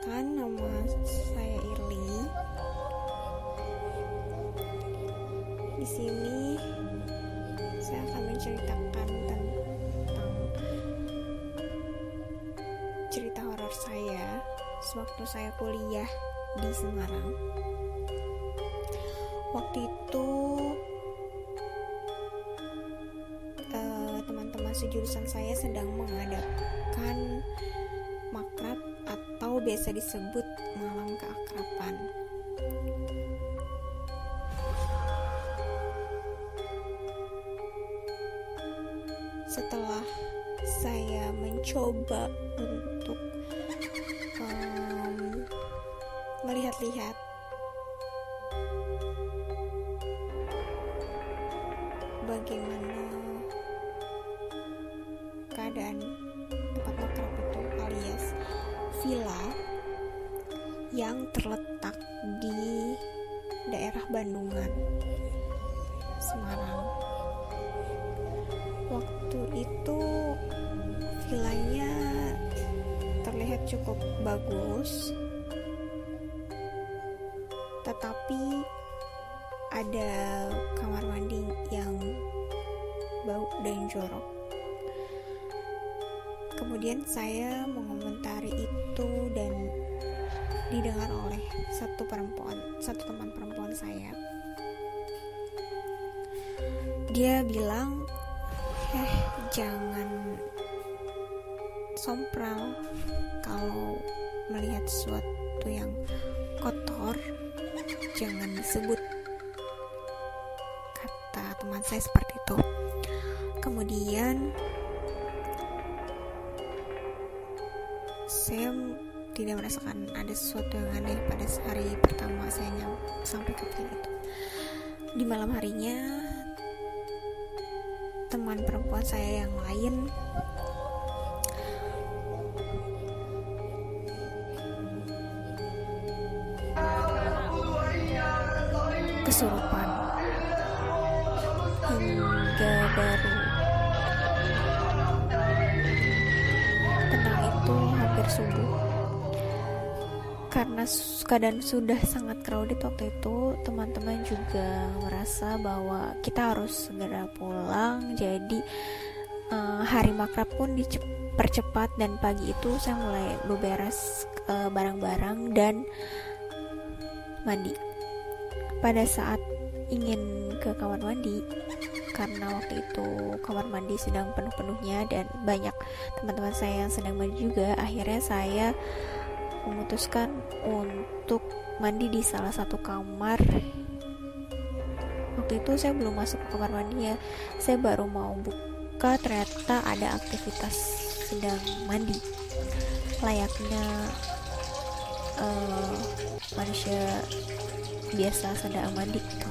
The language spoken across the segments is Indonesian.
perkenalkan nama saya Irli. Di sini saya akan menceritakan tentang cerita horor saya sewaktu saya kuliah di Semarang. Waktu itu eh, teman-teman teman -teman sejurusan saya sedang mengadakan biasa disebut malam keakraban. Setelah saya mencoba untuk melihat-lihat bagaimana keadaan yang terletak di daerah Bandungan, Semarang. Waktu itu villanya terlihat cukup bagus, tetapi ada kamar mandi yang bau dan jorok. Kemudian saya mengomentari itu dan didengar oleh satu perempuan, satu teman perempuan saya. Dia bilang, "Eh, jangan sompral kalau melihat sesuatu yang kotor, jangan disebut." Kata teman saya seperti itu. Kemudian saya tidak merasakan ada sesuatu yang aneh pada hari pertama saya nyam sampai ke hotel itu. Di malam harinya, teman perempuan saya yang lain kesurupan karena keadaan sudah sangat crowded waktu itu teman-teman juga merasa bahwa kita harus segera pulang. Jadi uh, hari makrab pun dipercepat dan pagi itu saya mulai beberes uh, barang-barang dan mandi. Pada saat ingin ke kamar mandi karena waktu itu kamar mandi sedang penuh-penuhnya dan banyak teman-teman saya yang sedang mandi juga akhirnya saya memutuskan untuk mandi di salah satu kamar. Waktu itu saya belum masuk ke kamar mandi ya. Saya baru mau buka ternyata ada aktivitas sedang mandi. Layaknya uh, manusia biasa sedang mandi gitu.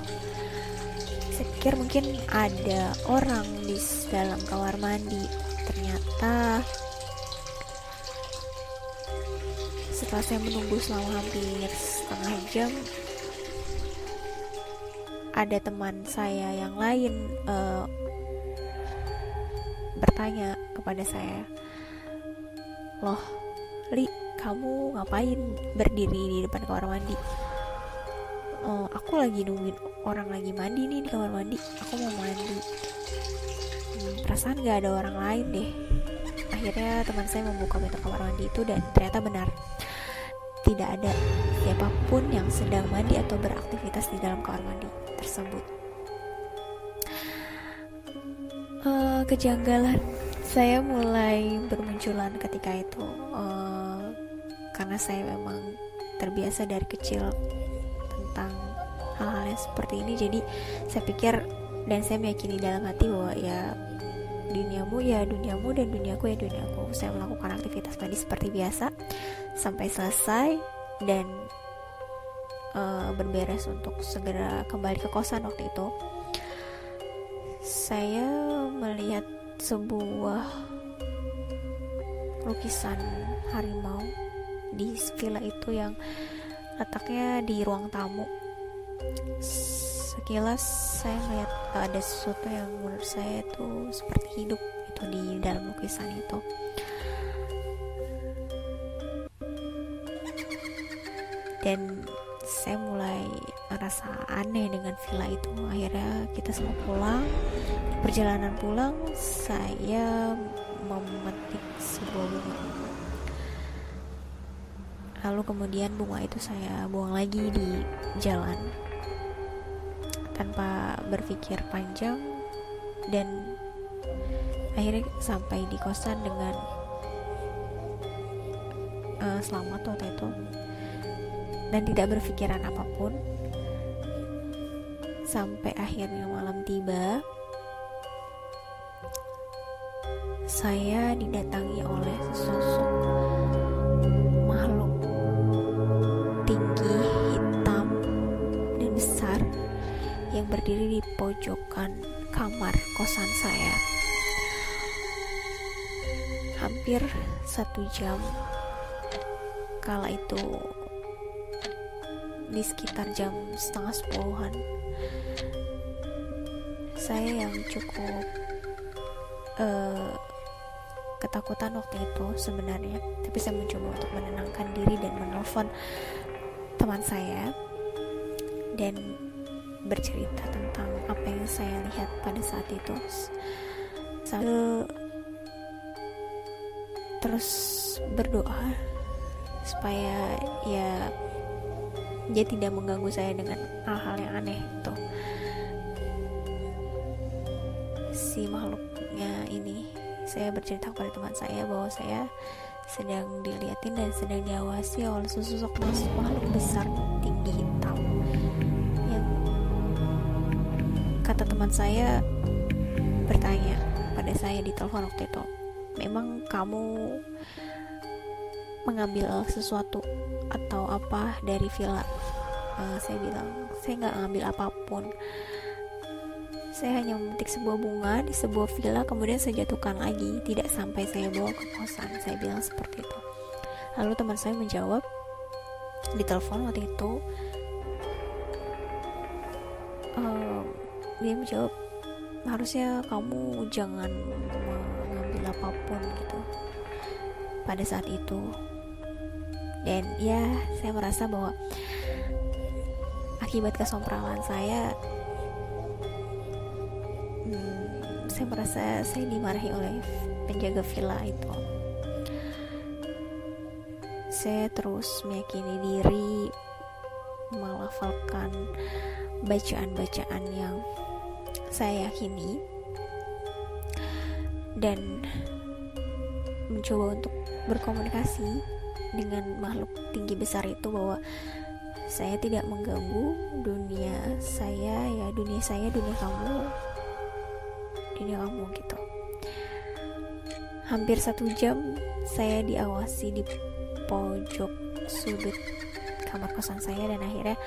Saya pikir mungkin ada orang di dalam kamar mandi. Ternyata setelah saya menunggu selama hampir setengah jam ada teman saya yang lain uh, bertanya kepada saya loh Li kamu ngapain berdiri di depan kamar mandi? Oh, aku lagi nungguin orang lagi mandi nih di kamar mandi. Aku mau mandi. Hmm, perasaan gak ada orang lain deh. Akhirnya teman saya membuka pintu kamar mandi itu dan ternyata benar tidak ada siapa pun yang sedang mandi atau beraktivitas di dalam kamar mandi tersebut. Uh, kejanggalan. Saya mulai bermunculan ketika itu. Uh, karena saya memang terbiasa dari kecil tentang hal-hal yang seperti ini. Jadi saya pikir dan saya meyakini dalam hati bahwa ya duniamu ya duniamu dan duniaku ya duniaku. Saya melakukan aktivitas mandi seperti biasa sampai selesai dan uh, berberes untuk segera kembali ke kosan waktu itu. Saya melihat sebuah lukisan harimau di villa itu yang letaknya di ruang tamu sekilas saya melihat ada sesuatu yang menurut saya itu seperti hidup itu di dalam lukisan itu. Dan saya mulai merasa aneh dengan villa itu. Akhirnya kita semua pulang di perjalanan pulang saya memetik sebuah bunga. Lalu kemudian bunga itu saya buang lagi di jalan tanpa berpikir panjang dan akhirnya sampai di kosan dengan uh, selamat waktu itu dan tidak berpikiran apa pun. Sampai akhirnya malam tiba saya didatangi oleh sosok yang berdiri di pojokan kamar kosan saya. Hampir satu jam. Kala itu di sekitar jam setengah sepuluhan saya yang cukup uh, ketakutan waktu itu sebenarnya. Tapi saya mencoba untuk menenangkan diri dan menelpon teman saya. Dan bercerita tentang apa yang saya lihat pada saat itu. Saya terus berdoa supaya ya dia tidak mengganggu saya dengan hal-hal yang aneh itu. Si makhluknya ini saya bercerita kepada teman saya bahwa saya sedang dilihatin dan sedang diawasi oleh sosok makhluk besar teman saya bertanya pada saya di telepon waktu itu memang kamu mengambil sesuatu atau apa dari villa? Uh, saya bilang saya nggak ngambil apa pun. Saya hanya memetik sebuah bunga di sebuah villa kemudian saya jatuhkan lagi tidak sampai saya bawa ke kosan. Saya bilang seperti itu. Lalu teman saya menjawab di telepon waktu itu uh, dia menjawab harusnya kamu jangan mengambil apa pun gitu pada saat itu. Dan ya saya merasa bahwa akibat kesompralan saya hmm, saya merasa saya dimarahi oleh penjaga villa itu. Saya terus meyakini diri melafalkan bacaan-bacaan yang saya yakini. Dan mencoba untuk berkomunikasi dengan makhluk tinggi besar itu bahwa saya tidak mengganggu dunia saya ya dunia saya dunia kamu. Dunia kamu gitu. Hampir satu jam saya diawasi di pojok sudut kamar kosan saya dan akhirnya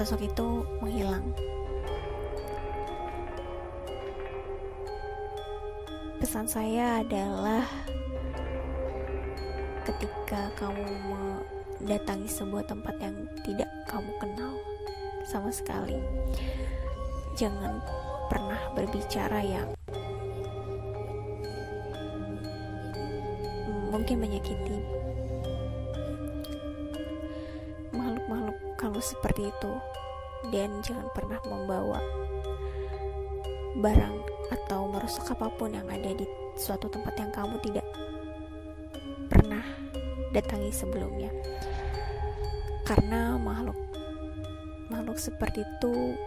sosok itu menghilang. Pesan saya adalah ketika kamu mendatangi sebuah tempat yang tidak kamu kenal sama sekali jangan pernah berbicara yang mungkin menyakiti seperti itu. Dan jangan pernah membawa barang atau merusak apa pun yang ada di suatu tempat yang kamu tidak pernah datangi sebelumnya. Karena makhluk makhluk seperti itu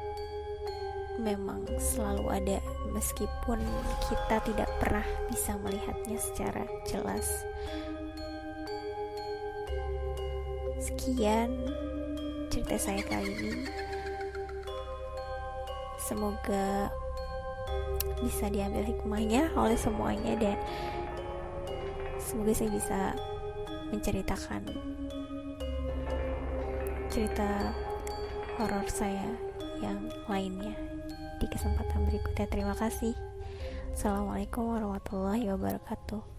memang selalu ada meskipun kita tidak pernah bisa melihatnya secara jelas. Sekian cerita saya kali ini semoga bisa diambil hikmahnya oleh semuanya dan semoga saya bisa menceritakan cerita horor saya yang lainnya di kesempatan berikutnya. Terima kasih. Assalamualaikum warahmatullahi wabarakatuh.